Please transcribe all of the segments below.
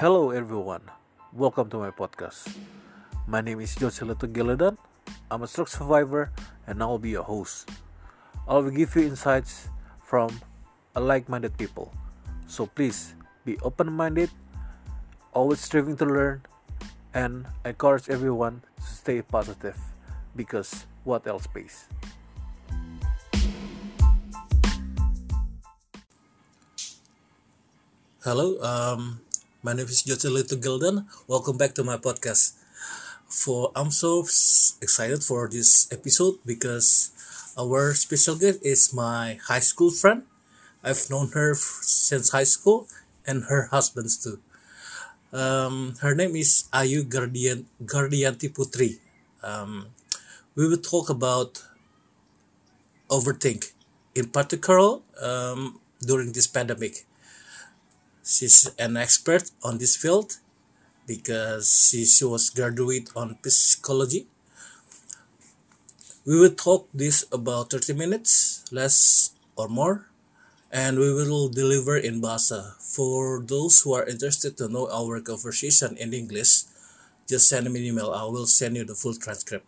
Hello everyone, welcome to my podcast. My name is Joseph Geladan. I'm a stroke survivor and I'll be your host. I will give you insights from a like-minded people. So please be open-minded, always striving to learn, and I encourage everyone to stay positive because what else pays? Hello, um, my name is Jose Lito Gildan. Welcome back to my podcast. For I'm so excited for this episode because our special guest is my high school friend. I've known her since high school and her husbands too. Um, her name is Ayu Guardian Guardianti Putri. Um, we will talk about overthink, in particular um, during this pandemic she's an expert on this field because she, she was graduate on psychology. We will talk this about 30 minutes less or more and we will deliver in bahasa. For those who are interested to know our conversation in english just send me an email. I will send you the full transcript.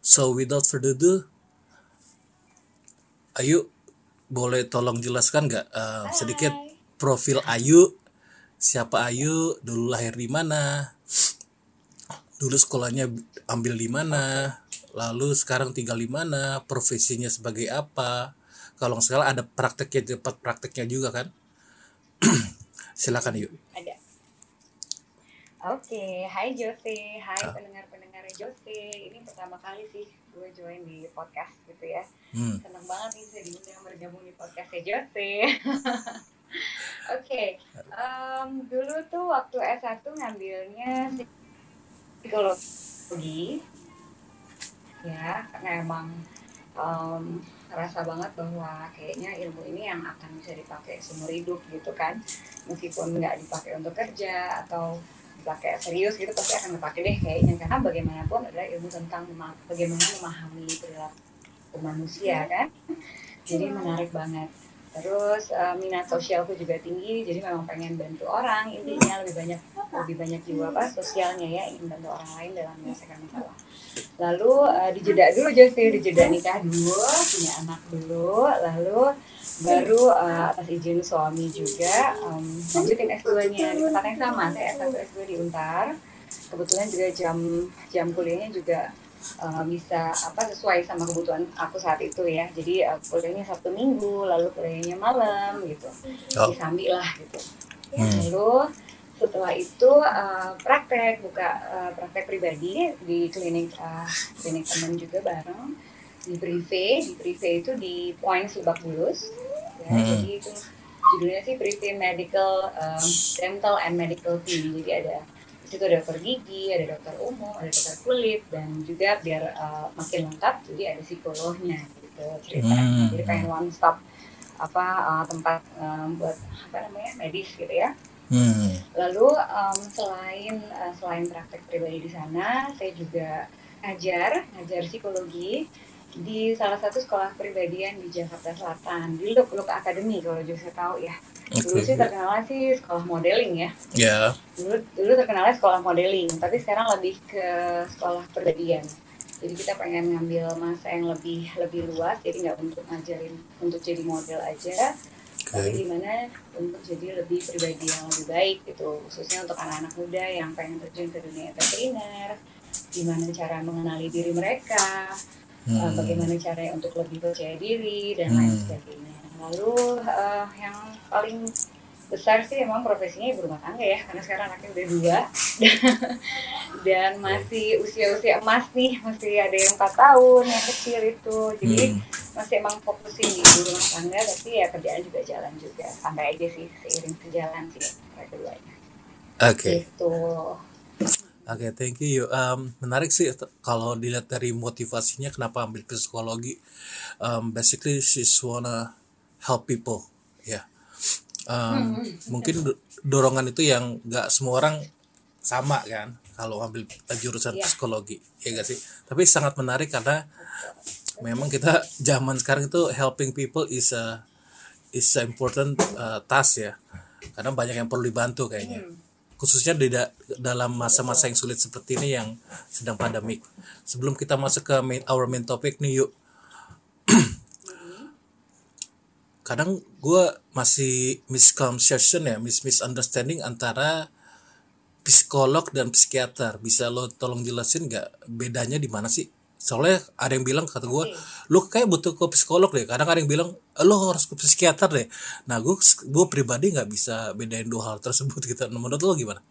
So without further ado ayo boleh tolong jelaskan nggak? Uh, sedikit profil Ayu siapa Ayu dulu lahir di mana? Dulu sekolahnya ambil di mana? Lalu sekarang tinggal di mana? Profesinya sebagai apa? Kalau sekarang ada prakteknya dapat prakteknya juga kan? Silakan yuk ada. Oke hai Jose. Hai ah. pendengar-pendengar Jose. Ini pertama kali sih gue join di podcast gitu ya. Hmm. seneng banget nih bisa diundang bergabung di podcastnya Jose okay. um, dulu tuh waktu S1 ngambilnya psikologi, ya karena emang um, rasa banget bahwa kayaknya ilmu ini yang akan bisa dipakai seumur hidup gitu kan, meskipun nggak dipakai untuk kerja atau dipakai serius gitu pasti akan dipakai deh kayaknya. Karena bagaimanapun adalah ilmu tentang bagaimana memahami perilaku manusia kan, jadi menarik banget terus uh, minat sosialku juga tinggi jadi memang pengen bantu orang intinya lebih banyak lebih banyak jiwa apa sosialnya ya ingin bantu orang lain dalam menyelesaikan masalah. Lalu uh, dijeda dulu jadi dijeda nikah dulu punya anak dulu lalu baru uh, atas izin suami juga um, lanjutin S2-nya di tempat yang sama saya S1 S2 di Untar. Kebetulan juga jam jam kuliahnya juga uh, bisa apa sesuai sama kebutuhan aku saat itu ya jadi uh, kuliahnya sabtu minggu lalu kuliahnya malam gitu oh. disambi lah gitu hmm. lalu setelah itu uh, praktek buka uh, praktek pribadi di klinik uh, klinik teman juga bareng di privé di privé itu di Point Subak Bulus ya, hmm. jadi itu judulnya sih privé medical um, dental and medical team jadi ada ada dokter gigi, ada dokter umum, ada dokter kulit, dan juga biar uh, makin lengkap, jadi ada psikolognya gitu cerita. Hmm. Jadi pengen one stop apa uh, tempat um, buat apa namanya medis gitu ya. Hmm. Lalu um, selain uh, selain praktek pribadi di sana, saya juga ngajar ngajar psikologi di salah satu sekolah pribadian di Jakarta Selatan di Luk Luk Academy kalau juga saya tahu ya. Dulu sih terkenal sih sekolah modeling ya. Ya. Yeah. Dulu dulu terkenalnya sekolah modeling, tapi sekarang lebih ke sekolah perbedian. Jadi kita pengen ngambil masa yang lebih lebih luas, jadi nggak untuk ngajarin untuk jadi model aja, okay. tapi gimana untuk jadi lebih pribadi yang lebih baik gitu, khususnya untuk anak-anak muda yang pengen terjun ke dunia entertainer, gimana cara mengenali diri mereka, hmm. bagaimana caranya untuk lebih percaya diri dan hmm. lain sebagainya lalu uh, yang paling besar sih emang profesinya ibu rumah tangga ya karena sekarang anaknya udah dua dan masih usia-usia emas nih masih ada yang empat tahun yang kecil itu jadi hmm. masih emang fokusin di ibu rumah tangga tapi ya kerjaan juga jalan juga sampai aja sih seiring sejalan sih keduanya oke okay. itu Oke, okay, thank you. Um, menarik sih kalau dilihat dari motivasinya kenapa ambil psikologi. Um, basically, she's wanna help people ya um, mungkin dorongan itu yang nggak semua orang sama kan kalau ambil jurusan yeah. psikologi ya gak sih tapi sangat menarik karena memang kita zaman sekarang itu helping people is a is a important uh, task ya karena banyak yang perlu dibantu kayaknya hmm. khususnya di da- dalam masa-masa yang sulit seperti ini yang sedang pandemik. Sebelum kita masuk ke main our main topic nih yuk. Kadang gue masih misconception ya, mis misunderstanding antara psikolog dan psikiater. Bisa lo tolong jelasin nggak bedanya di mana sih? Soalnya ada yang bilang kata gue, lo kayak butuh ke psikolog deh. Kadang ada yang bilang lo harus ke psikiater deh. Nah gue gue pribadi nggak bisa bedain dua hal tersebut gitu. Menurut lo gimana?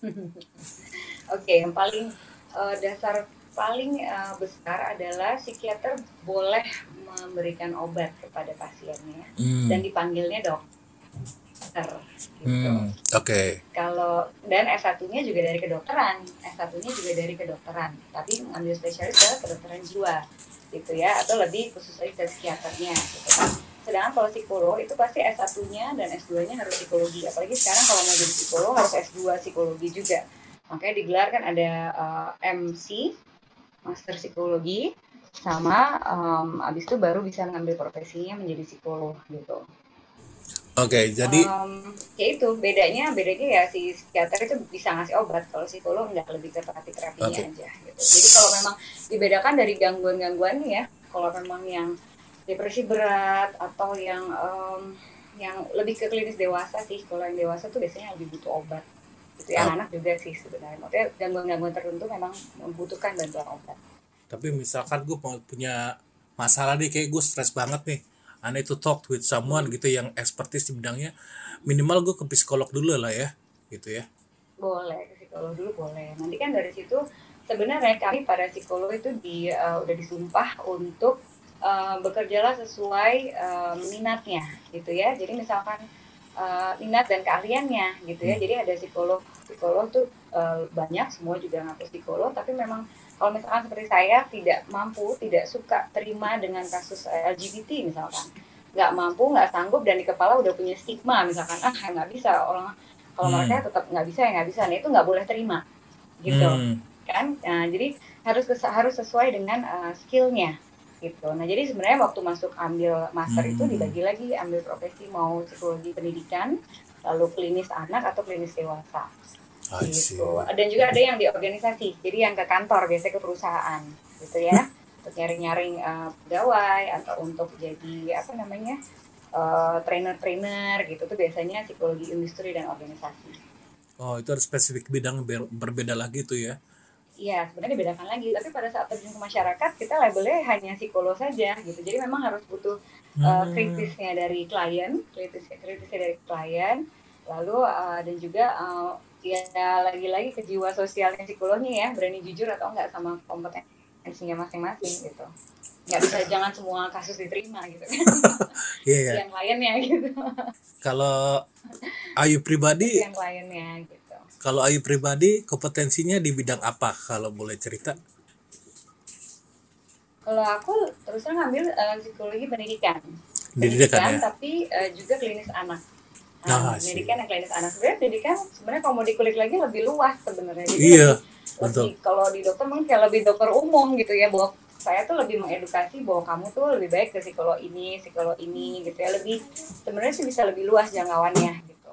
Oke, yang paling uh, dasar paling uh, besar adalah psikiater boleh memberikan obat kepada pasiennya Hmm. dan dipanggilnya dokter gitu. Hmm, Oke. Kalau dan S1-nya juga dari kedokteran, S1-nya juga dari kedokteran, tapi mengambil spesialis adalah kedokteran jiwa gitu ya atau lebih khusus lagi ke psikiaternya gitu kan. Sedangkan kalau psikolog itu pasti S1-nya dan S2-nya harus psikologi. Apalagi sekarang kalau mau jadi psikolog harus S2 psikologi juga. Makanya digelar kan ada uh, MC, Master Psikologi, sama um, abis itu baru bisa ngambil profesinya menjadi psikolog gitu. Oke, jadi Um, ya itu bedanya bedanya ya si psikiater itu bisa ngasih obat kalau psikolog nggak lebih ke terapi terapinya Oke. aja gitu. Jadi kalau memang dibedakan dari gangguan-gangguan ya, kalau memang yang depresi berat atau yang em, yang lebih ke klinis dewasa sih, kalau yang dewasa tuh biasanya lebih butuh obat. Itu ya Oh. anak juga sih sebenarnya. Maksudnya gangguan-gangguan tertentu memang membutuhkan bantuan obat. tapi misalkan gue punya masalah nih kayak gue stres banget nih. I need to talk with someone gitu yang expertise di bidangnya. Minimal gue ke psikolog dulu lah ya, gitu ya. Boleh ke psikolog dulu boleh. Nanti kan dari situ sebenarnya kami para psikolog itu di eh, udah disumpah untuk eh, bekerjalah sesuai eh, minatnya gitu ya. Jadi misalkan eh, minat dan keahliannya gitu ya. Hmm. Jadi ada psikolog psikolog tuh eh, banyak semua juga ngaku psikolog tapi memang kalau misalkan seperti saya tidak mampu, tidak suka terima dengan kasus eh, LGBT misalkan, nggak mampu, nggak sanggup dan di kepala udah punya stigma misalkan ah nggak bisa orang kalau Hmm. mereka tetap nggak bisa ya nggak bisa, nah itu nggak boleh terima gitu Hmm, kan, nah, jadi harus harus sesuai dengan uh, skillnya gitu. Nah jadi sebenarnya waktu masuk ambil master itu Hmm. dibagi lagi ambil profesi mau psikologi pendidikan, lalu klinis anak atau klinis dewasa gitu. Dan juga ada yang di organisasi, jadi yang ke kantor biasanya ke perusahaan, gitu ya, untuk nyaring-nyaring uh, pegawai atau untuk jadi apa namanya uh, trainer-trainer gitu tuh biasanya psikologi industri dan organisasi. Oh, itu ada spesifik bidang ber- berbeda lagi tuh ya. Iya, sebenarnya dibedakan lagi. Tapi pada saat terjun ke masyarakat, kita labelnya hanya psikolog saja gitu. Jadi memang harus butuh uh, Hmm. kritisnya dari klien, kritis kritisnya dari klien, lalu uh, dan juga uh, ya lagi-lagi ke jiwa sosialnya psikolognya ya, berani jujur atau enggak sama kompetensinya masing-masing gitu. Nggak bisa jangan semua kasus diterima gitu kan. Iya, iya. yang kliennya gitu. Kalau Ayu pribadi, yang kliennya gitu. Kalau Ayu pribadi kompetensinya di bidang apa kalau boleh cerita? Kalau aku terus terang ngambil uh, psikologi pendidikan. Pendidikan ya. tapi uh, juga klinis anak. Ah, Nah, sih. pendidikan dan klinis anak sebenarnya pendidikan sebenarnya kalau mau dikulik lagi lebih luas sebenarnya. Jadi Iya, lebih- betul. kalau di dokter mungkin kayak lebih dokter umum gitu ya bahwa saya tuh lebih mengedukasi bahwa kamu tuh lebih baik ke psikolog ini, psikolog ini gitu ya. Lebih sebenarnya sih bisa lebih luas jangkauannya gitu.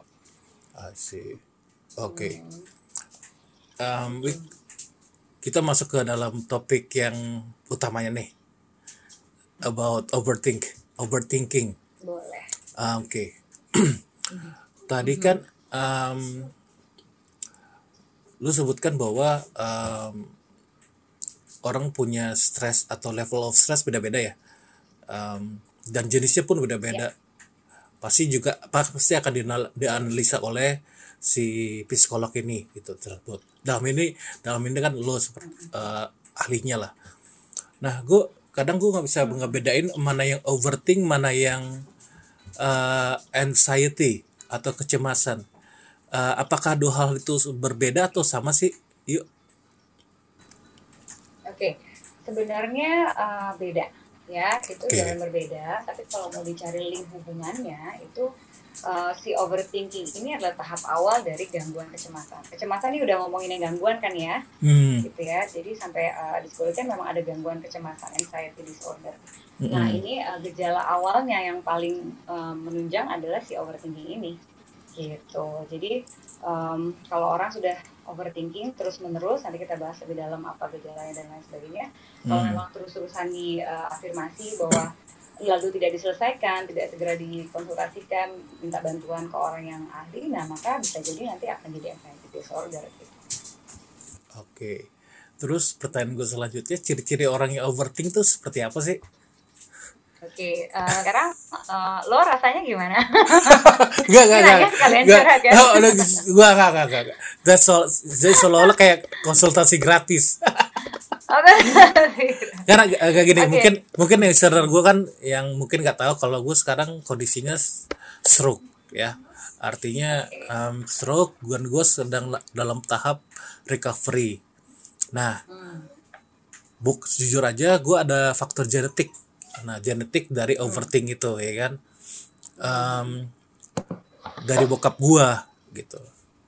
See. Oke. Hmm. Um, we- kita masuk ke dalam topik yang utamanya nih about overthink, overthinking. Boleh. Ah, Oke. Tadi kan um, lu sebutkan bahwa um, orang punya stres atau level of stress beda-beda ya, Um, dan jenisnya pun beda-beda. Pasti juga pasti akan dianalisa oleh si psikolog ini gitu tersebut. Dalam ini dalam ini kan lo seperti uh, ahlinya lah. Nah, gue kadang gue nggak bisa ngebedain mana yang overthink, mana yang uh, anxiety atau kecemasan. Uh, apakah dua hal itu berbeda atau sama sih? Yuk. Oke, sebenarnya uh, beda ya, itu Oke. jangan berbeda. Tapi kalau mau dicari link hubungannya, itu uh, si overthinking ini adalah tahap awal dari gangguan kecemasan. Kecemasan ini udah ngomongin yang gangguan kan ya, Hmm. gitu ya. Jadi sampai uh, di sekolah kan memang ada gangguan kecemasan, anxiety disorder. Nah Mm-mm. ini uh, gejala awalnya yang paling uh, menunjang adalah si overthinking ini. gitu jadi um, kalau orang sudah overthinking terus menerus nanti kita bahas lebih dalam apa gejalanya dan lain sebagainya kalau Hmm. memang terus-terusan diafirmasi bahwa lalu tidak diselesaikan tidak segera dikonsultasikan minta bantuan ke orang yang ahli nah maka bisa jadi nanti akan jadi anxiety disorder gitu. Oke. Terus pertanyaan gue selanjutnya, ciri-ciri orang yang overthink tuh seperti apa sih? Oke, eh, sekarang eh, lo rasanya gimana? Gak, gak, gak, gak, gak, gak. That's all, jadi seolah-olah kayak konsultasi gratis. Karena ag- agak gini, Oke. mungkin mungkin yang listener gue kan yang mungkin nggak tahu kalau gue sekarang kondisinya stroke ya. Artinya um, stroke, gue gue sedang la- dalam tahap recovery. Nah, Hmm, buk jujur aja gue ada faktor genetik. Nah, genetik dari overthink itu ya kan. Em, dari bokap gua gitu.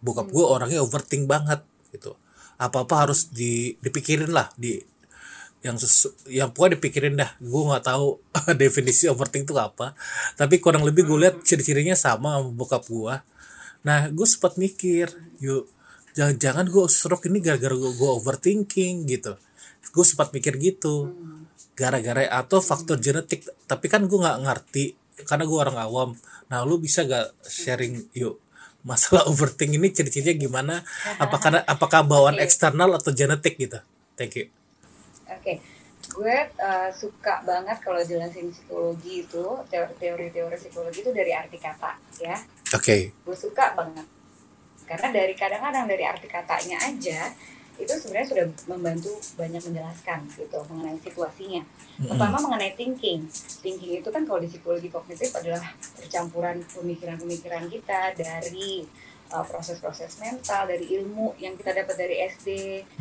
Bokap gua orangnya overthink banget gitu. Apa-apa harus di dipikirin lah di yang sesu, yang pokoknya dipikirin dah. Gua nggak tahu definisi overthink itu apa. Tapi kurang lebih gue lihat ciri-cirinya sama sama bokap gua. Nah, gue sempat mikir, yuk jangan-jangan gue stroke ini gara-gara gue overthinking gitu. Gue sempat mikir gitu gara-gara atau faktor genetik tapi kan gue nggak ngerti karena gue orang awam nah lu bisa gak sharing yuk masalah overthink ini ciri-cirinya gimana? Apakah apakah bawaan Oke. eksternal atau genetik gitu? Thank you. Oke, gue eh, suka banget kalau jelasin psikologi itu teori- teori-teori psikologi itu dari arti kata ya. oke. Gue suka banget. Karena dari kadang-kadang dari arti katanya aja itu sebenarnya sudah membantu banyak menjelaskan gitu mengenai situasinya. Pertama mengenai thinking. Thinking itu kan kalau di psikologi kognitif adalah percampuran pemikiran-pemikiran kita dari uh, proses-proses mental, dari ilmu yang kita dapat dari SD,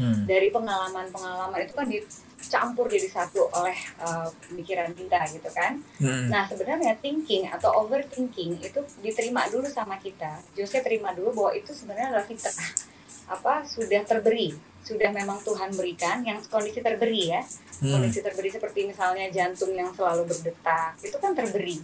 Hmm. dari pengalaman-pengalaman itu kan dicampur jadi satu oleh uh, pemikiran kita gitu kan. Hmm. Nah sebenarnya thinking atau overthinking itu diterima dulu sama kita. Jose terima dulu bahwa itu sebenarnya adalah fitrah apa sudah terberi, sudah memang Tuhan berikan yang kondisi terberi ya. Hmm. Kondisi terberi seperti misalnya jantung yang selalu berdetak itu kan terberi.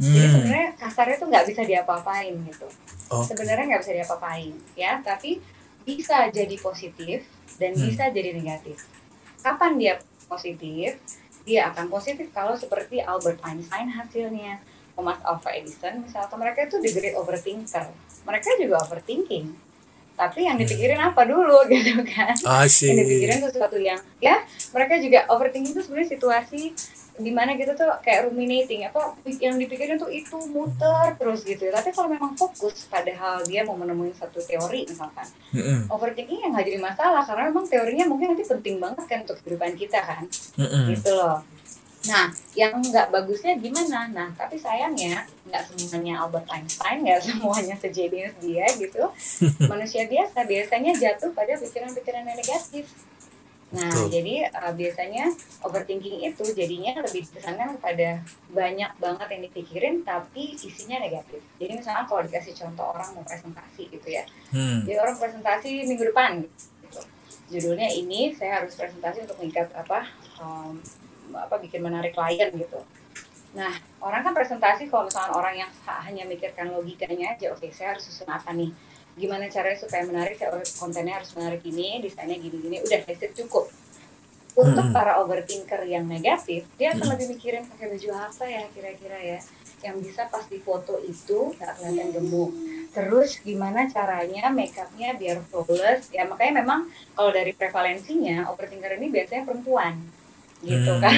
Jadi Hmm. sebenarnya kasarnya tuh nggak bisa diapa-apain gitu. Oh. Sebenarnya nggak bisa diapa-apain ya, tapi bisa jadi positif dan Hmm. bisa jadi negatif. Kapan dia positif? Dia akan positif kalau seperti Albert Einstein hasilnya, Thomas Alva Edison misalkan mereka itu the great overthinker. Mereka juga overthinking. Tapi yang dipikirin apa dulu gitu kan? I see. yang dipikirin sesuatu yang ya mereka juga overthinking itu sebenarnya situasi di mana kita tuh kayak ruminating apa yang dipikirin tuh itu muter terus gitu tapi kalau memang fokus padahal dia mau menemui satu teori misalkan Hmm. overthinking yang nggak jadi masalah karena memang teorinya mungkin nanti penting banget kan untuk kehidupan kita kan Hmm. gitu loh nah yang nggak bagusnya gimana nah tapi sayangnya nggak semuanya Albert Einstein nggak semuanya sejenius dia gitu manusia biasa biasanya jatuh pada pikiran-pikiran yang negatif nah Betul. jadi uh, biasanya overthinking itu jadinya lebih kesannya kepada banyak banget yang dipikirin tapi isinya negatif jadi misalnya kalau dikasih contoh orang mau presentasi gitu ya Hmm. jadi orang presentasi minggu depan gitu. Judulnya ini saya harus presentasi untuk mengikat apa um, apa bikin menarik klien gitu. Nah, orang kan presentasi kalau misalnya orang yang ha- hanya mikirkan logikanya aja, oke saya harus susun apa nih? Gimana caranya supaya menarik? Saya kontennya harus menarik ini, desainnya gini-gini. Udah, that's it, cukup. Untuk Hmm. para overthinker yang negatif, dia akan Hmm. lebih mikirin pakai baju apa ya kira-kira ya yang bisa pas di foto itu nggak kelihatan gemuk terus gimana caranya make upnya biar flawless ya makanya memang kalau dari prevalensinya overthinker ini biasanya perempuan gitu Hmm. kan.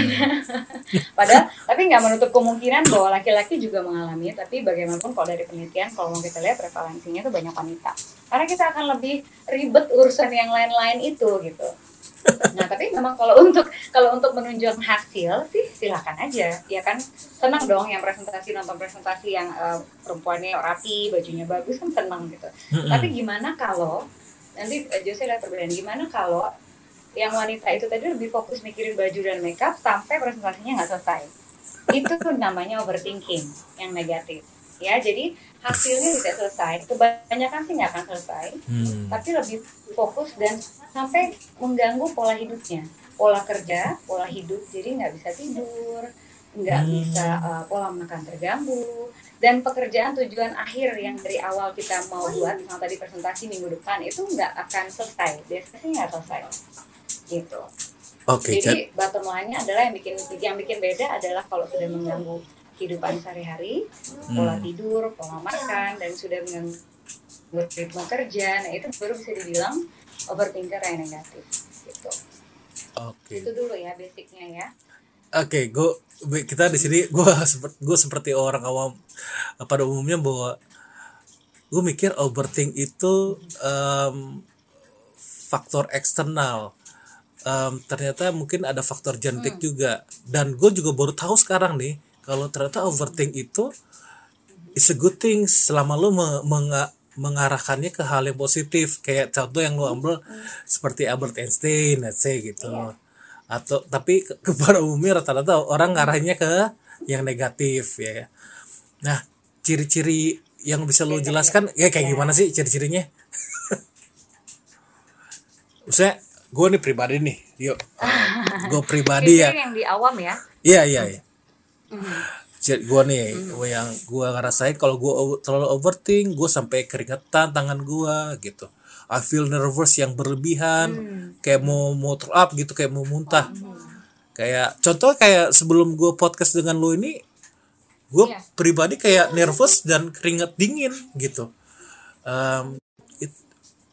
Padahal tapi nggak menutup kemungkinan bahwa laki-laki juga mengalami tapi bagaimanapun kalau dari penelitian kalau mau kita lihat prevalensinya itu banyak wanita. Karena kita akan lebih ribet urusan yang lain-lain itu gitu. Nah tapi memang kalau untuk kalau untuk menunjukkan hasil sih silakan aja. Ya kan senang dong yang presentasi nonton presentasi yang eh, perempuannya rapi bajunya bagus kan senang gitu. Hmm. tapi gimana kalau nanti eh, Jose lihat perbedaan gimana kalau yang wanita itu tadi lebih fokus mikirin baju dan makeup sampai presentasinya nggak selesai. Itu tuh namanya overthinking yang negatif. Ya jadi hasilnya tidak selesai. Kebanyakan sih nggak akan selesai Hmm. tapi lebih fokus dan sampai mengganggu pola hidupnya. Pola kerja pola hidup jadi nggak bisa tidur nggak Hmm. bisa uh, pola makan terganggu. Dan pekerjaan tujuan akhir yang dari awal kita mau buat misalnya tadi presentasi minggu depan itu nggak akan selesai. Biasanya nggak selesai gitu Oke, Chat. jadi bottom line-nya adalah yang bikin yang bikin beda adalah kalau sudah mengganggu kehidupan sehari-hari pola Hmm. tidur pola makan dan sudah mengganggu ritme kerja nah itu baru bisa dibilang overthinker yang negatif gitu Oke. itu dulu ya basicnya ya Oke, gue kita di sini gue seperti gue seperti orang awam pada umumnya bahwa gue mikir overthink itu em, faktor eksternal. Em, ternyata mungkin ada faktor genetik juga. Dan gue juga baru tahu sekarang nih kalau ternyata overthink itu is a good thing selama lo me- menga- mengarahkannya ke hal yang positif. Kayak contoh yang lo ambil seperti Albert Einstein, let's say gitu atau tapi ke, kepada umumnya rata-rata orang ngarahnya ke yang negatif ya. Nah, ciri-ciri yang bisa lo jelaskan ya kayak gimana sih ciri-cirinya? Maksudnya gue nih pribadi nih, yuk, gue pribadi ya, yang di awam ya iya iya iya. Gue nih, gua yang gue ngerasain kalau gue terlalu overthink, gue sampai keringetan tangan gue gitu. I feel nervous yang berlebihan, kayak mau mau throw up gitu, kayak mau muntah. Kayak contoh kayak sebelum gue podcast dengan lo ini, gue Iya. pribadi kayak nervous dan keringet dingin gitu. Em, it-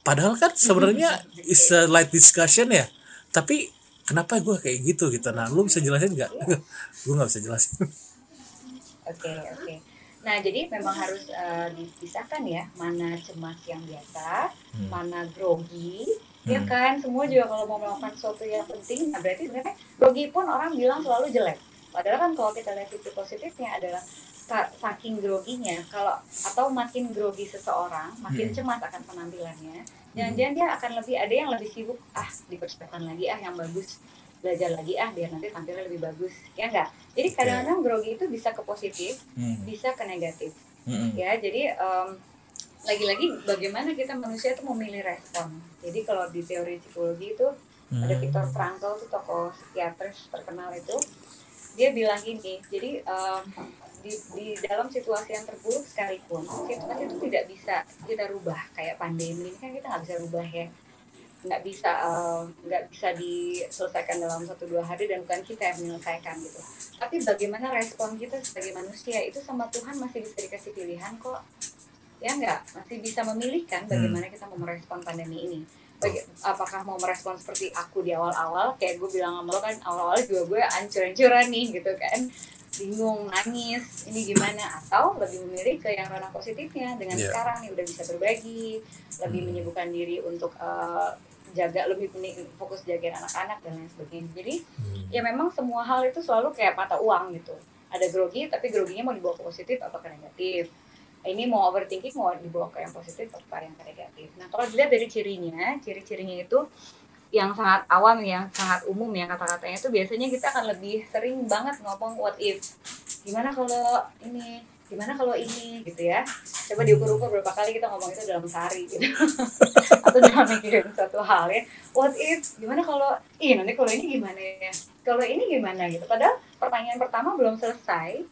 padahal kan sebenarnya is a light discussion ya, tapi kenapa gue kayak gitu gitu? Nah, lu bisa jelasin nggak? gue nggak bisa jelasin. Oke, oke. Nah, jadi memang harus eh, dipisahkan ya, mana cemas yang biasa, mana grogi, ya Hmm. kan? Semua juga kalau mau melakukan sesuatu yang penting, nah berarti sebenarnya grogi pun orang bilang selalu jelek. Padahal kan kalau kita lihat sisi positifnya adalah sa- saking groginya, kalau atau makin grogi seseorang, makin Hmm. cemas akan penampilannya. Jangan-jangan dia akan lebih ada yang lebih sibuk, ah dipersiapkan lagi ah yang bagus, belajar lagi ah biar nanti tampilnya lebih bagus, ya enggak? Jadi kadang-kadang grogi itu bisa ke positif, Hmm. bisa ke negatif Mm-mm. ya jadi em, lagi-lagi bagaimana kita manusia itu memilih respon jadi kalau di teori psikologi itu ada Hmm. Viktor Frankl itu tokoh psikiatris terkenal itu dia bilang gini jadi em, di, di dalam situasi yang terburuk sekalipun situasi itu tidak bisa kita rubah kayak pandemi ini kan kita nggak bisa rubah ya. Nggak bisa em, nggak bisa diselesaikan dalam satu dua hari dan bukan kita yang menyelesaikan gitu. Tapi bagaimana respon kita sebagai manusia itu sama Tuhan masih bisa dikasih pilihan kok. Ya enggak masih bisa memilih kan bagaimana kita mau merespon pandemi ini. Baga- apakah mau merespon seperti aku di awal-awal kayak gue bilang sama lo kan awal-awal juga gue ancur-ancuran nih gitu kan bingung nangis ini gimana atau lebih memilih ke yang ranah positifnya dengan Iya. sekarang nih udah bisa berbagi lebih Hmm. menyibukkan diri untuk eh, jaga lebih fokus jagain anak-anak dan lain sebagainya jadi Hmm. ya memang semua hal itu selalu kayak mata uang gitu ada grogi tapi groginya mau dibawa ke positif atau ke negatif ini mau overthinking mau dibawa ke yang positif atau ke yang negatif nah kalau dilihat dari cirinya ciri-cirinya itu yang sangat awam yang sangat umum ya kata-katanya itu biasanya kita akan lebih sering banget ngomong what if. Gimana kalau ini? Gimana kalau ini? Gitu ya. Coba diukur-ukur berapa kali kita ngomong itu dalam sehari gitu. Atau dalam mikirin suatu hal ya. What if? Gimana kalau ih nanti kalau ini gimana ya? Kalau ini gimana gitu. Padahal pertanyaan pertama belum selesai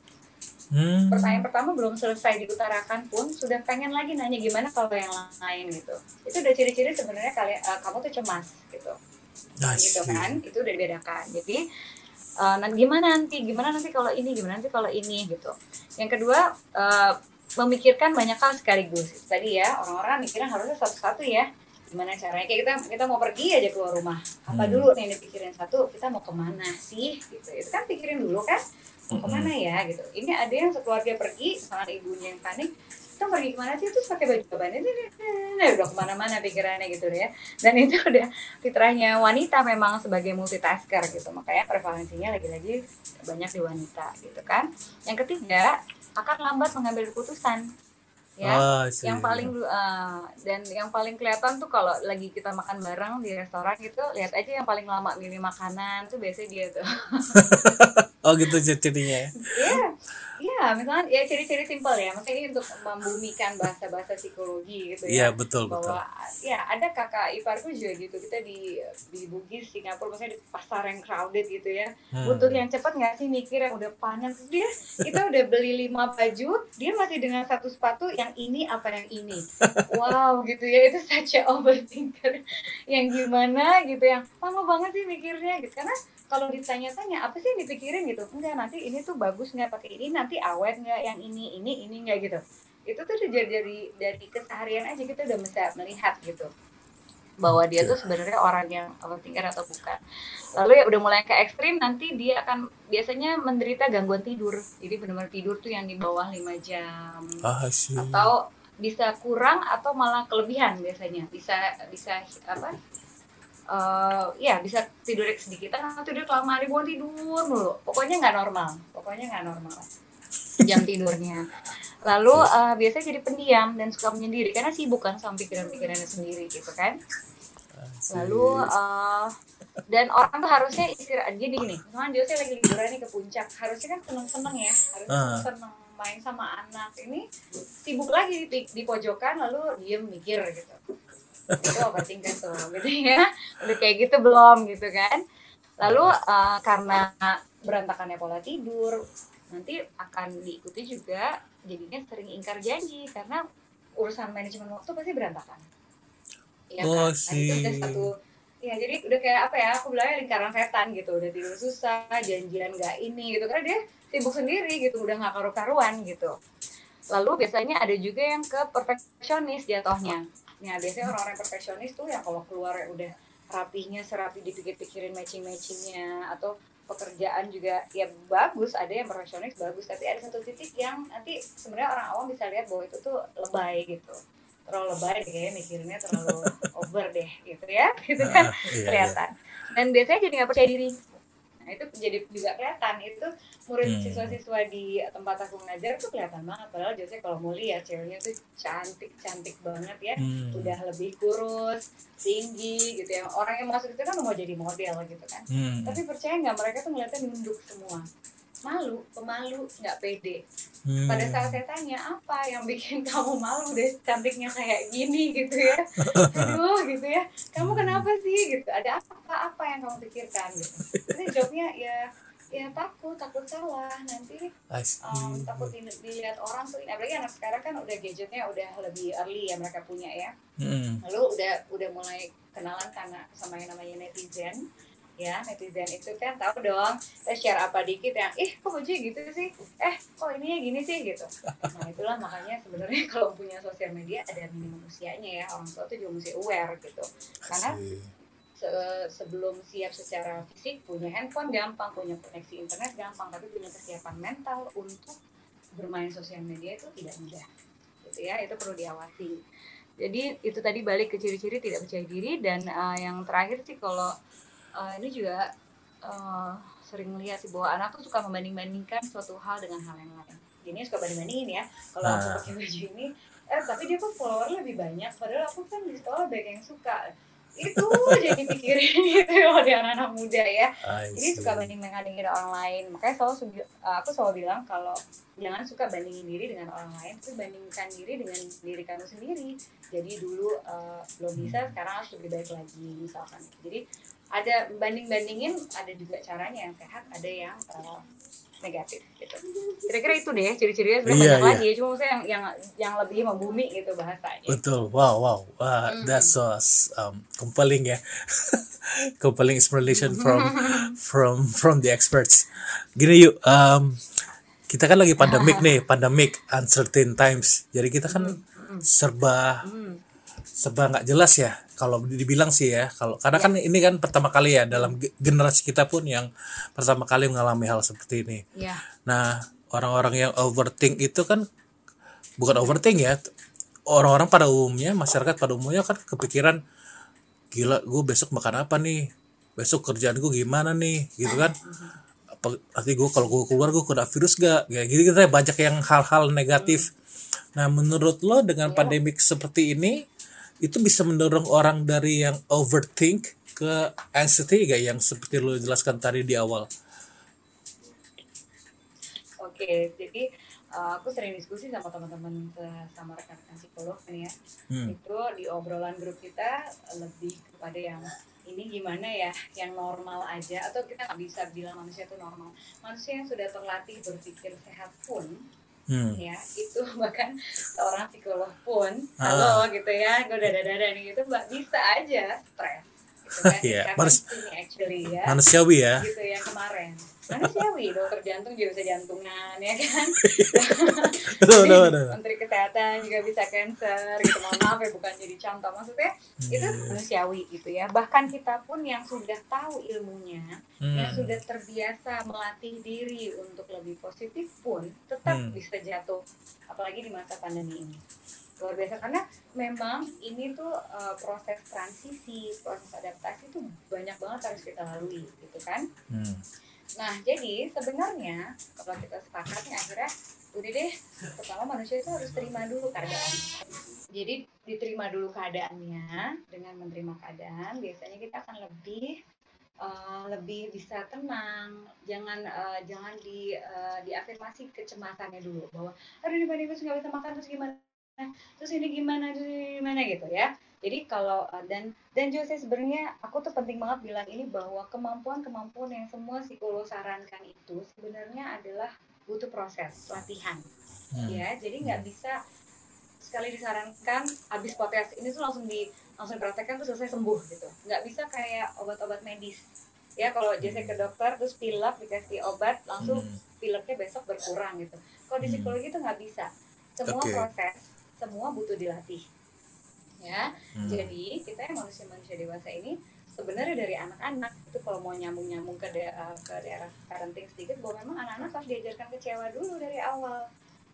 Hmm. pertanyaan pertama belum selesai diutarakan pun sudah pengen lagi nanya gimana kalau yang lain gitu. Itu udah ciri-ciri sebenarnya kalian eh, kamu tuh cemas gitu. I gitu see. kan? Itu udah dibedakan. Jadi nanti gimana nanti? Gimana nanti kalau ini? Gimana nanti kalau ini? Gitu. Yang kedua eh, memikirkan banyak hal sekaligus. Tadi ya orang-orang mikirnya harusnya satu-satu ya. Gimana caranya? Kayak kita kita mau pergi aja keluar rumah. Apa Hmm. dulu nih yang dipikirin? Satu kita mau ke mana sih? Gitu. Itu kan pikirin dulu kan ke mana ya? Gitu. Ini ada yang sekeluarga pergi misalnya ibunya yang panik kita pergi ke mana sih? Terus pakai baju apa? Ini nah, udah ke mana-mana pikirannya gitu ya. Dan itu udah fitrahnya wanita memang sebagai multitasker gitu. Makanya prevalensinya lagi-lagi banyak di wanita gitu kan. Yang ketiga akan lambat mengambil keputusan ya see. yang paling eh, dan yang paling kelihatan tuh kalau lagi kita makan bareng di restoran gitu lihat aja yang paling lama milih makanan tuh biasanya dia tuh Oh gitu cirinya ya. Iya, iya ya misalnya ya ciri-ciri simpel ya maksudnya ini untuk membumikan bahasa-bahasa psikologi gitu Iya ya. Betul betul. bahwa ya ada kakak iparku juga gitu kita di di Bugis Singapura maksudnya di pasar yang crowded gitu ya. Hmm. butuh yang cepat nggak sih mikir yang udah panas dia kita udah beli lima baju dia masih dengan satu sepatu yang ini apa yang ini? Wow gitu ya itu such a overthinker. Yang gimana gitu yang lama banget sih mikirnya gitu. Karena kalau ditanya-tanya apa sih yang dipikirin? Gitu. Enggak nanti ini tuh bagus nggak? Pakai ini nanti awet nggak? Yang ini ini ini nggak? Gitu. Itu tuh jadi dari dari keseharian aja kita udah bisa melihat gitu. Bahwa dia tuh sebenarnya orang yang overthinker atau bukan. Lalu ya udah mulai ke ekstrim nanti dia akan biasanya menderita gangguan tidur. Jadi benar-benar tidur tuh yang di bawah 5 jam. Ah sih. atau bisa kurang atau malah kelebihan biasanya. Bisa bisa apa eh ya bisa tidur sedikit. Kan tidur kelamaan ribuan tidur mulu. Pokoknya nggak normal. Pokoknya nggak normal. Jam tidurnya. Lalu eh, biasanya jadi pendiam dan suka menyendiri karena sibuk kan sama pikiran-pikirannya sendiri gitu kan. Lalu eh, dan orang tuh harusnya istirahat. Jadi gini. Misalnya Jose lagi liburan nih ke puncak. Harusnya kan seneng-seneng ya. Harusnya Ah. seneng main sama anak. Ini sibuk lagi di, di pojokan lalu diem mikir gitu itu tuh gitu ya. Udah kayak gitu belum gitu kan. Lalu eh, karena berantakannya pola tidur nanti akan diikuti juga jadinya sering ingkar janji karena urusan manajemen waktu pasti berantakan. Iya Oh, kan? Nah, itu udah sih. satu ya jadi udah kayak apa ya aku bilangnya lingkaran setan gitu. Udah tidur susah janjian nggak ini gitu. Karena dia sibuk sendiri gitu udah nggak karu-karuan gitu. Lalu biasanya ada juga yang ke perfeksionis jatuhnya Nah, biasanya orang-orang perfeksionis tuh yang kalau keluar udah rapihnya serapi dipikir-pikirin matching-matchingnya atau pekerjaan juga ya bagus ada yang perfeksionis bagus. Tapi ada satu titik yang nanti sebenarnya orang awam bisa lihat bahwa itu tuh lebay gitu. Terlalu lebay deh kayaknya mikirnya terlalu over deh gitu ya gitu kan Ah, iya, iya. kelihatan. Dan biasanya jadi nggak percaya diri nah itu jadi juga kelihatan itu murid Hmm. siswa-siswa di tempat aku mengajar tuh kelihatan banget padahal biasanya kalau mau lihat ceweknya tuh cantik cantik banget ya Hmm. udah lebih kurus tinggi gitu ya orang yang masuk itu kan mau jadi model gitu kan Hmm. tapi percaya nggak mereka tuh ngeliatnya nunduk semua malu pemalu nggak pede. Hmm. pada saat saya tanya apa yang bikin kamu malu deh cantiknya kayak gini? gitu ya. Aduh gitu ya. Kamu kenapa sih? gitu. Ada apa? Apa yang kamu pikirkan? gitu. Terus jawabnya ya ya takut takut salah. Nanti um, takut di- dilihat orang tuh. Ini apalagi anak sekarang kan udah gadgetnya udah lebih early ya mereka punya ya. Hmm. lalu udah udah mulai kenalan karena sama yang namanya netizen ya netizen itu kan tahu dong kita share apa dikit yang ih kok baju gitu sih? Eh kok ininya gini sih? Gitu. Nah itulah makanya sebenarnya kalau punya sosial media ada minimum usianya ya orang tua tuh juga mesti aware gitu. Karena se- sebelum siap secara fisik punya handphone gampang punya koneksi internet gampang tapi punya kesiapan mental untuk bermain sosial media itu tidak mudah. Gitu ya itu perlu diawasi. Jadi itu tadi balik ke ciri-ciri tidak percaya diri dan eh, yang terakhir sih kalau eh, ini juga eh, sering lihat sih bahwa anak tuh suka membanding-bandingkan suatu hal dengan hal yang lain. Ini suka banding-bandingin ya kalau aku Nah. pakai baju ini. Eh tapi dia kok follower lebih banyak padahal aku kan di sekolah banyak yang suka. Itu jadi pikirin gitu loh di anak-anak muda ya. Jadi suka banding bandingin orang lain. Makanya selalu subi- aku selalu bilang kalau jangan suka bandingin diri dengan orang lain tapi bandingkan diri dengan diri kamu sendiri. Jadi dulu eh, belum bisa sekarang harus lebih baik lagi misalkan. Jadi ada banding bandingin ada juga caranya yang sehat ada yang eh, negatif gitu kira-kira itu deh ciri-cirinya sebenarnya Iya, banyak iya. lagi cuma maksudnya yang yang yang lebih membumi gitu bahasanya Betul, wow, wow, Wah, Mm. that's so um, compelling ya, compelling explanation from from from the experts. Gini yuk, um, kita kan lagi pandemik nih, pandemik, uncertain times. Jadi kita kan serba. Serba nggak jelas ya. Kalau dibilang sih ya, kalau karena kan ini kan pertama kali ya dalam ge- generasi kita pun yang pertama kali mengalami hal seperti ini. ya Nah, orang-orang yang overthink itu kan bukan overthink ya. Orang-orang pada umumnya, masyarakat pada umumnya kan kepikiran gila gue besok makan apa nih? Besok kerjaan gue gimana nih? Gitu kan. Apa nanti gue kalau gue keluar gue kena virus gak? Kayak gitu kita banyak yang hal-hal negatif. Nah, menurut lo dengan pandemik seperti ini itu bisa mendorong orang dari yang overthink ke anxiety gak yang seperti lo jelaskan tadi di awal? Oke, jadi uh, aku sering diskusi sama teman-teman sama rekan-rekan psikolog nih ya Hmm. itu di obrolan grup kita lebih kepada yang ini gimana ya yang normal aja atau kita nggak bisa bilang manusia itu normal manusia yang sudah terlatih berpikir sehat pun Hmm. ya itu bahkan seorang psikolog pun Ah. halo gitu ya gue dada dada nih gitu mbak bisa aja stres gitu kan Iya, Karena manus- ini actually ya Manusiawi ya. gitu yang kemarin manusiawi dokter jantung juga bisa jantungan ya kan Aduh, aduh, aduh. menteri kesehatan juga bisa cancer gitu mohon maaf ya bukan jadi contoh maksudnya itu Hmm. manusiawi gitu ya bahkan kita pun yang sudah tahu ilmunya yang Hmm. sudah terbiasa melatih diri untuk lebih positif pun tetap Hmm. bisa jatuh apalagi di masa pandemi ini luar biasa karena memang ini tuh uh, proses transisi proses adaptasi tuh banyak banget harus kita lalui gitu kan Hmm. Nah, jadi sebenarnya kalau kita sepakat nih akhirnya udah deh, pertama manusia itu harus terima dulu keadaan. Jadi diterima dulu keadaannya dengan menerima keadaan, biasanya kita akan lebih eh, lebih bisa tenang. Jangan eh, jangan di eh, diafirmasi kecemasannya dulu bahwa aduh terus nggak bisa makan terus gimana? Terus ini gimana? Terus ini gimana gitu ya. Jadi kalau eh, dan dan juga saya sebenarnya aku tuh penting banget bilang ini bahwa kemampuan-kemampuan yang semua psikolog sarankan itu sebenarnya adalah butuh proses latihan Hmm. ya jadi nggak bisa sekali disarankan habis potes ini tuh langsung di langsung dipraktekkan tuh selesai sembuh gitu nggak bisa kayak obat-obat medis ya kalau biasanya ke dokter terus pilek dikasih obat langsung Hmm. pileknya besok berkurang gitu kalau di Hmm. psikologi itu nggak bisa semua Oke. proses semua butuh dilatih ya Hmm. jadi kita yang manusia-manusia dewasa ini sebenarnya dari anak-anak itu kalau mau nyambung-nyambung ke, da- eh, ke daerah parenting sedikit bahwa memang anak-anak harus diajarkan kecewa dulu dari awal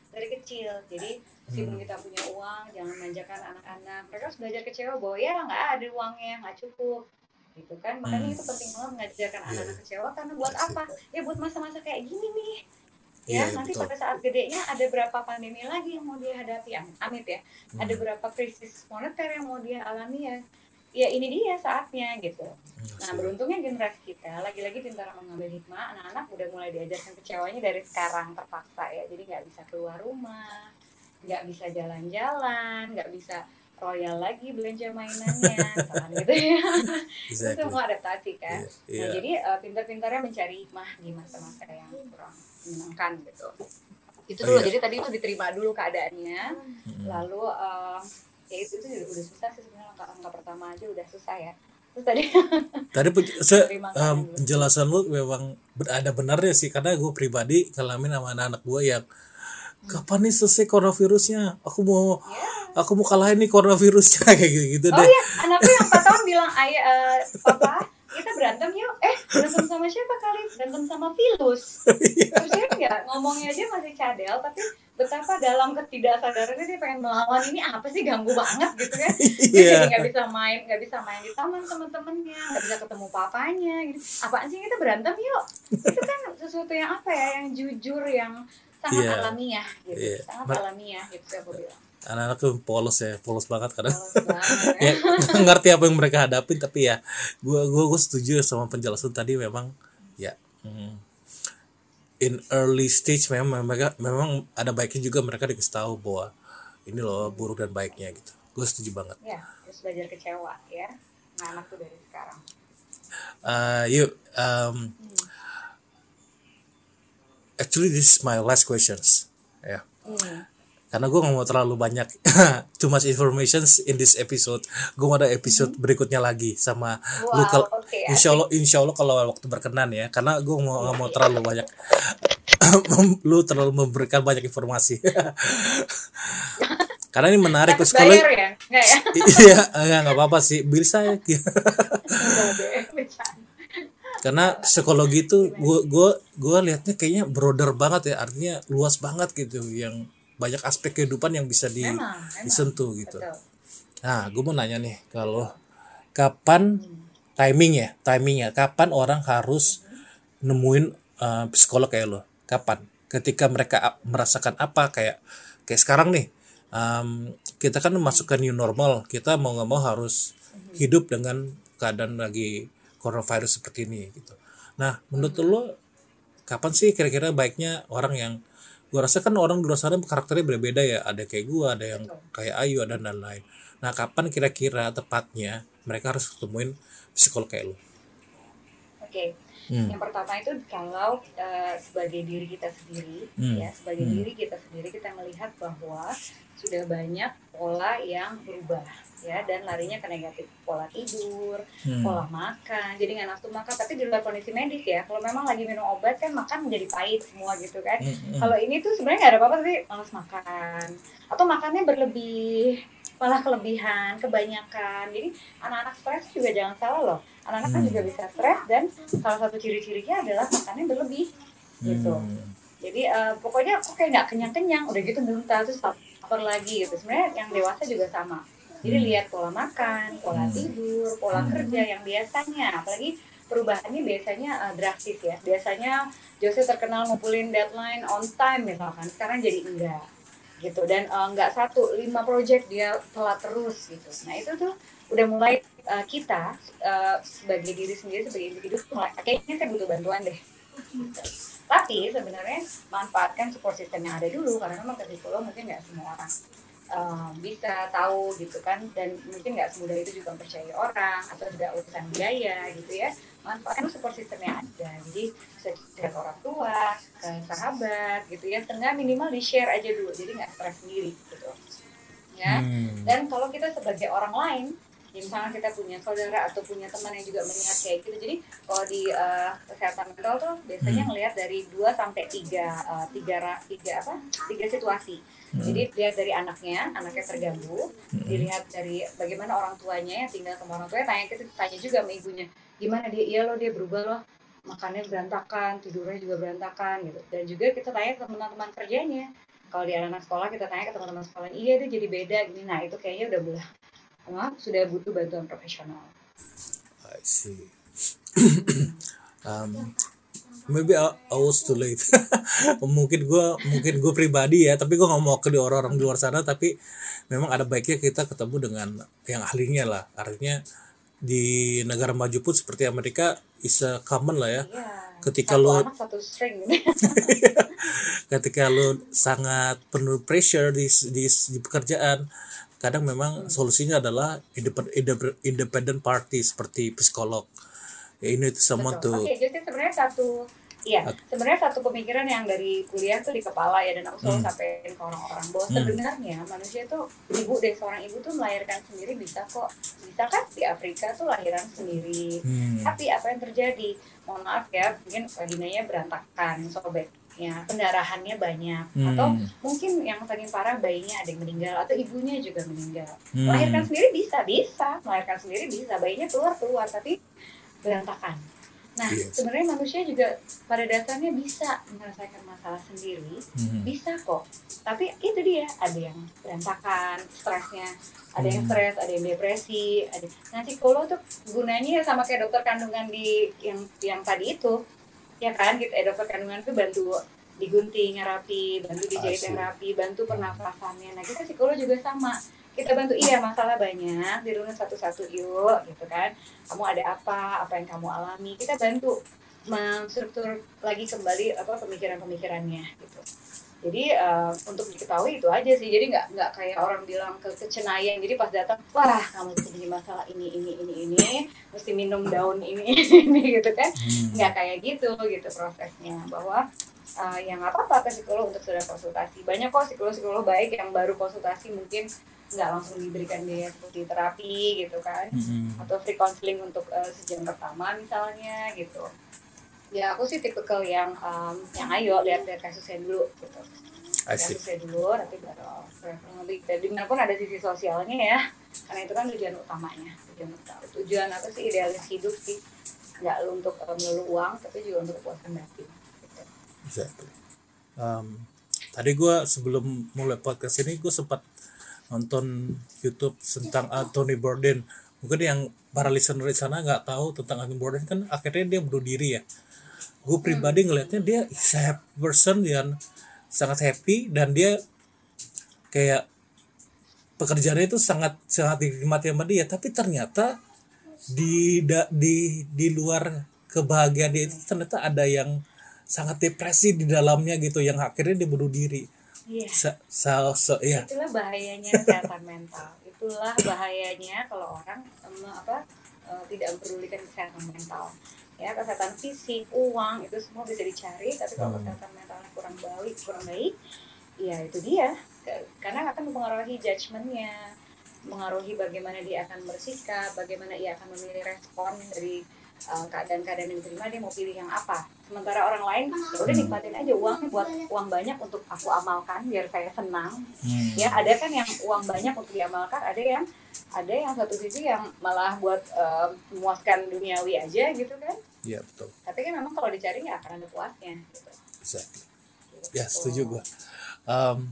dari kecil jadi meskipun Hmm. kita punya uang jangan manjakan anak-anak mereka harus belajar kecewa bahwa ya nggak ada uangnya nggak cukup gitu kan makanya Hmm. itu penting banget mengajarkan Iya, anak-anak iya. kecewa karena buat Asik. apa ya buat masa-masa kayak gini nih Iya, ya nanti betul. pada saat gedenya ada berapa pandemi lagi yang mau dia hadapi amit, amit ya Hmm. ada berapa krisis moneter yang mau dia alami ya ya ini dia saatnya gitu Iya nah sih. beruntungnya generasi kita lagi-lagi pintar mengambil hikmah anak-anak udah mulai diajarkan kecewanya dari sekarang terpaksa ya jadi nggak bisa keluar rumah nggak bisa jalan-jalan nggak bisa royal lagi belanja mainannya misalkan gitu ya itu Exactly. semua adaptasi kan Iya, Nah, iya. jadi uh, pintar-pintarnya mencari hikmah di masa-masa yang kurang menyenangkan gitu. Itu Oh, dulu. iya. Jadi tadi itu diterima dulu keadaannya, Hmm. lalu uh, ya itu itu udah, udah susah sih sebenarnya langkah, langkah pertama aja udah susah ya. Terus tadi Tadi se- dulu. penjelasan lu memang ada benarnya sih karena gue pribadi ngalamin sama anak-anak gue yang kapan nih selesai coronavirusnya? Aku mau ya. aku mau kalahin nih coronavirusnya kayak gitu, gitu Oh deh. iya, anakku yang 4 tahun bilang, "Ayah, eh, papa, kita berantem yuk." Eh, berantem sama siapa kali? Berantem sama virus. Terus dia nggak ngomongnya aja masih cadel, tapi betapa dalam ketidaksadarannya dia pengen melawan ini apa sih ganggu banget gitu kan dia Iya. jadi nggak bisa main nggak bisa main di taman sama temennya nggak bisa ketemu papanya gitu apaan sih kita berantem yuk itu kan sesuatu yang apa ya yang jujur yang sangat Iya. alamiah gitu Iya. sangat Ber- alamiah gitu saya bilang Anak-anak tuh polos ya, polos banget kadang. Banget ya. ya ngerti apa yang mereka hadapin tapi ya gua gua gua setuju sama penjelasan tadi memang ya hmm, in early stage memang mereka memang ada baiknya juga mereka dikasih tahu bahwa ini loh buruk dan baiknya gitu. Gue setuju banget. Ya terus belajar kecewa ya. Nah anak tuh dari sekarang. Uh, yuk um, actually this is my last questions. Ya. Hmm. Karena gue nggak mau terlalu banyak too much information in this episode gue mau ada episode berikutnya lagi sama lu wow kalau oke Insya Allah, insya Allah kalau waktu berkenan ya, karena gue mau nggak mau terlalu banyak, lu terlalu memberikan banyak informasi. karena ini menarik Takut bayar ya nggak ya Iya, enggak nggak apa-apa sih, bisa ya. Bercanda. karena psikologi itu gue gue gue liatnya kayaknya broader banget ya, artinya luas banget gitu, yang banyak aspek kehidupan yang bisa di, memang memang disentuh gitu. betul Nah, gue mau nanya nih, kalau kapan timing ya, timingnya, kapan orang harus nemuin uh, psikolog kayak lo? Kapan? Ketika mereka merasakan apa kayak kayak sekarang nih, um, kita kan masuk ke new normal, kita mau nggak mau harus hidup dengan keadaan lagi coronavirus seperti ini gitu. Nah, menurut lo kapan sih kira-kira baiknya orang yang gua rasa kan orang di luar sana karakternya berbeda ya ada kayak gua ada yang kayak Ayu ada dan lain nah kapan kira-kira tepatnya mereka harus ketemuin psikolog kayak lu Oke, hmm. yang pertama itu kalau eh, sebagai diri kita sendiri, Hmm. ya sebagai Hmm. diri kita sendiri kita melihat bahwa sudah banyak pola yang berubah, ya dan larinya ke negatif pola tidur, Hmm. pola makan, jadi nggak nafsu makan, tapi di luar kondisi medis ya. Kalau memang lagi minum obat kan makan menjadi pahit semua gitu kan. Hmm, hmm. Kalau ini tuh sebenarnya nggak ada apa-apa tapi malas makan atau makannya berlebih malah kelebihan, kebanyakan. Jadi anak-anak stres juga jangan salah loh. Anak-anak kan Hmm. juga bisa stres dan salah satu ciri-cirinya adalah makannya berlebih gitu. Hmm. Jadi eh, pokoknya kok kayak nggak kenyang-kenyang, udah gitu muntah terus lapar lagi gitu. Sebenarnya yang dewasa juga sama. Jadi Hmm. lihat pola makan, pola Hmm. tidur, pola Hmm. kerja yang biasanya, apalagi perubahannya biasanya eh, drastis ya. Biasanya Jose terkenal ngumpulin deadline on time misalkan, sekarang jadi enggak gitu dan eh, enggak satu lima project dia telat terus gitu. Nah itu tuh udah mulai eh, kita eh, sebagai diri sendiri sebagai individu mulai kayaknya saya butuh bantuan deh. Tapi sebenarnya manfaatkan support system yang ada dulu karena memang ke psikolog mungkin nggak semua orang eh, bisa tahu gitu kan. Dan mungkin nggak semudah itu juga mempercayai orang atau juga urusan biaya gitu ya. Manfaatkan support system yang ada. Jadi ke orang tua ke sahabat gitu ya setengah minimal di share aja dulu. Jadi nggak stres sendiri gitu. Ya. Hmm. dan kalau kita sebagai orang lain ya misalnya kita punya saudara atau punya teman yang juga melihat kayak gitu. Jadi kalau di eh, kesehatan mental tuh biasanya Hmm. ngelihat dari 2 sampai 3 eh, tiga tiga apa? Tiga situasi. Hmm. jadi lihat dari anaknya anaknya terganggu. Hmm. dilihat dari bagaimana orang tuanya yang tinggal sama orang tuanya tanya kita tanya juga sama ibunya gimana dia? Iya loh dia berubah loh. Makannya berantakan tidurnya juga berantakan gitu. Dan juga kita tanya ke teman-teman kerjanya. Kalau di anak sekolah kita tanya ke teman-teman sekolah iya dia jadi beda. Gini nah itu kayaknya udah belah Sudah butuh bantuan profesional I see. um, maybe I, I was too late. mungkin gue mungkin gue pribadi ya, tapi gue nggak mau ke di orang-orang di luar sana. Tapi memang ada baiknya kita ketemu dengan yang ahlinya lah. Artinya di negara maju pun seperti Amerika is a common lah ya. iya Ketika satu lo anak satu string ketika lo sangat penuh pressure di di, di pekerjaan kadang memang solusinya adalah independent party seperti psikolog ya ini someone Betul. to Oke, jadi sebenarnya satu Iya, sebenarnya satu pemikiran yang dari kuliah tuh di kepala ya dan aku selalu Hmm. sampaikan ke orang-orang bahwa Hmm. sebenarnya manusia tuh ibu deh seorang ibu tuh melahirkan sendiri bisa kok bisa kan di Afrika tuh lahiran sendiri Hmm. tapi apa yang terjadi mohon maaf ya mungkin vaginanya berantakan sobeknya pendarahannya banyak Hmm. atau mungkin yang paling parah bayinya ada yang meninggal atau ibunya juga meninggal Hmm. melahirkan sendiri bisa bisa melahirkan sendiri bisa bayinya keluar keluar tapi berantakan nah Yes. sebenarnya manusia juga pada dasarnya bisa menyelesaikan masalah sendiri Hmm. bisa kok tapi itu dia ada yang berantakan stresnya ada yang Hmm. stres ada yang depresi ada nah psikolog tuh gunanya sama kayak dokter kandungan di yang yang tadi itu ya kan gitu. Eh, dokter kandungan tuh bantu digunting rapi bantu dijahit yang rapi bantu pernafasannya. Nah kita psikolog juga sama. Kita bantu iya masalah banyak dirunut satu-satu yuk gitu kan. Kamu ada apa? Apa yang kamu alami? Kita bantu menstruktur lagi kembali apa pemikiran-pemikirannya gitu jadi eh, untuk diketahui itu aja sih. Jadi nggak nggak kayak orang bilang ke kecenayan jadi pas datang wah kamu punya masalah ini ini ini ini. Mesti minum daun ini ini gitu kan. Hmm. nggak kayak gitu gitu prosesnya. Bahwa uh, yang nggak apa-apa ke psikolog untuk sudah konsultasi. Banyak kok psikolog-psikolog baik yang baru konsultasi mungkin nggak langsung diberikan biaya seperti terapi gitu kan. Hmm. atau free counseling untuk uh, sejam pertama misalnya gitu ya aku sih tipikal yang um, yang ayo lihat-lihat kasusnya dulu gitu kasusnya dulu nanti baru kurang lebih dan di mana pun ada sisi sosialnya ya karena itu kan tujuan utamanya tujuan utama tujuan apa sih idealis hidup sih nggak untuk uh, melulu uang tapi juga untuk kepuasan batin gitu. Exactly. Um, tadi gue sebelum mulai podcast ini gue sempat nonton YouTube tentang Anthony Bourdain. Mungkin yang para listener di sana nggak tahu tentang Anthony Bourdain kan akhirnya dia bunuh diri ya. Gue pribadi ngelihatnya dia is a happy person yang sangat happy dan dia kayak pekerjaannya itu sangat sangat dinikmati sama dia. Tapi ternyata di da- di di luar kebahagiaan dia itu ternyata ada yang sangat depresi di dalamnya gitu yang akhirnya dia bunuh diri. Iya. Se- se- se- ya itulah bahayanya kesehatan mental. Itulah bahayanya kalau orang apa eh, tidak mempedulikan kesehatan mental ya kesehatan fisik uang itu semua bisa dicari tapi kalau Hmm. kesehatan mental kurang baik kurang baik ya itu dia karena akan mempengaruhi judgementnya mengaruhi bagaimana dia akan bersikap bagaimana ia akan memilih respon dari eh, keadaan-keadaan yang diterima dia mau pilih yang apa sementara orang lain ya udah nikmatin aja uangnya buat uang banyak untuk aku amalkan biar saya senang Hmm. ya ada kan yang uang banyak untuk diamalkan ada yang ada yang satu sisi yang malah buat eh, memuaskan duniawi aja gitu kan Iya, betul tapi kan memang kalau dicari nggak akan ada puasnya gitu. Exactly. Gitu. ya setuju gue um,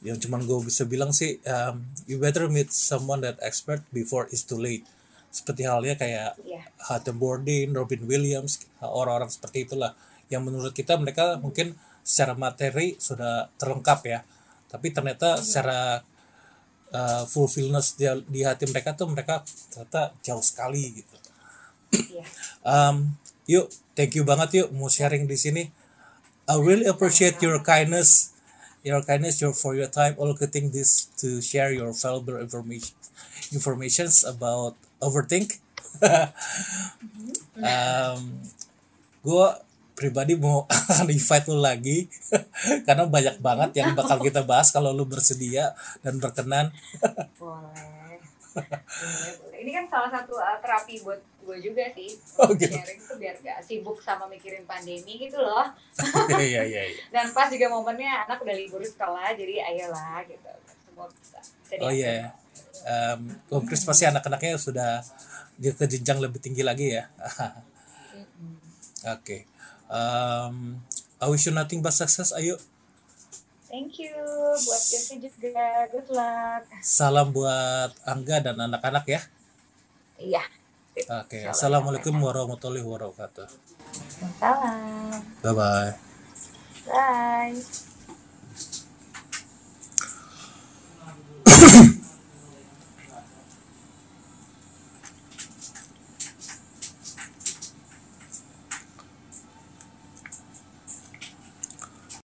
yang cuman gue bisa bilang sih um, you better meet someone that expert before it's too late seperti halnya kayak Iya. Hatem Bourdain, Robin Williams, orang-orang seperti itulah yang menurut kita mereka mungkin secara materi sudah terlengkap ya, tapi ternyata secara uh, fulfillness di, di hati mereka tuh mereka ternyata jauh sekali gitu. Iya. Um, yuk, thank you banget yuk mau sharing di sini. I really appreciate your kindness, your kindness, your for your time, all getting this to share your valuable information, informations about overthink. um, gue pribadi mau akan invite lu lagi karena banyak banget yang bakal kita bahas kalau lu bersedia dan berkenan. boleh ini kan salah satu uh, terapi buat gue juga sih Oh, gitu. sharing tuh biar gak sibuk sama mikirin pandemi gitu loh Iya iya iya. dan pas juga momennya anak udah libur sekolah jadi ayolah gitu semua bisa, bisa Oh iya. Um, Om Chris pasti anak-anaknya sudah ke jenjang lebih tinggi lagi ya. Oke. Um, I wish you nothing but success. Ayo. Thank you buat Jesse juga. Good luck. Salam buat Angga dan anak-anak ya. Iya. Oke. Assalamualaikum warahmatullahi wabarakatuh. Salam. Bye bye. Bye.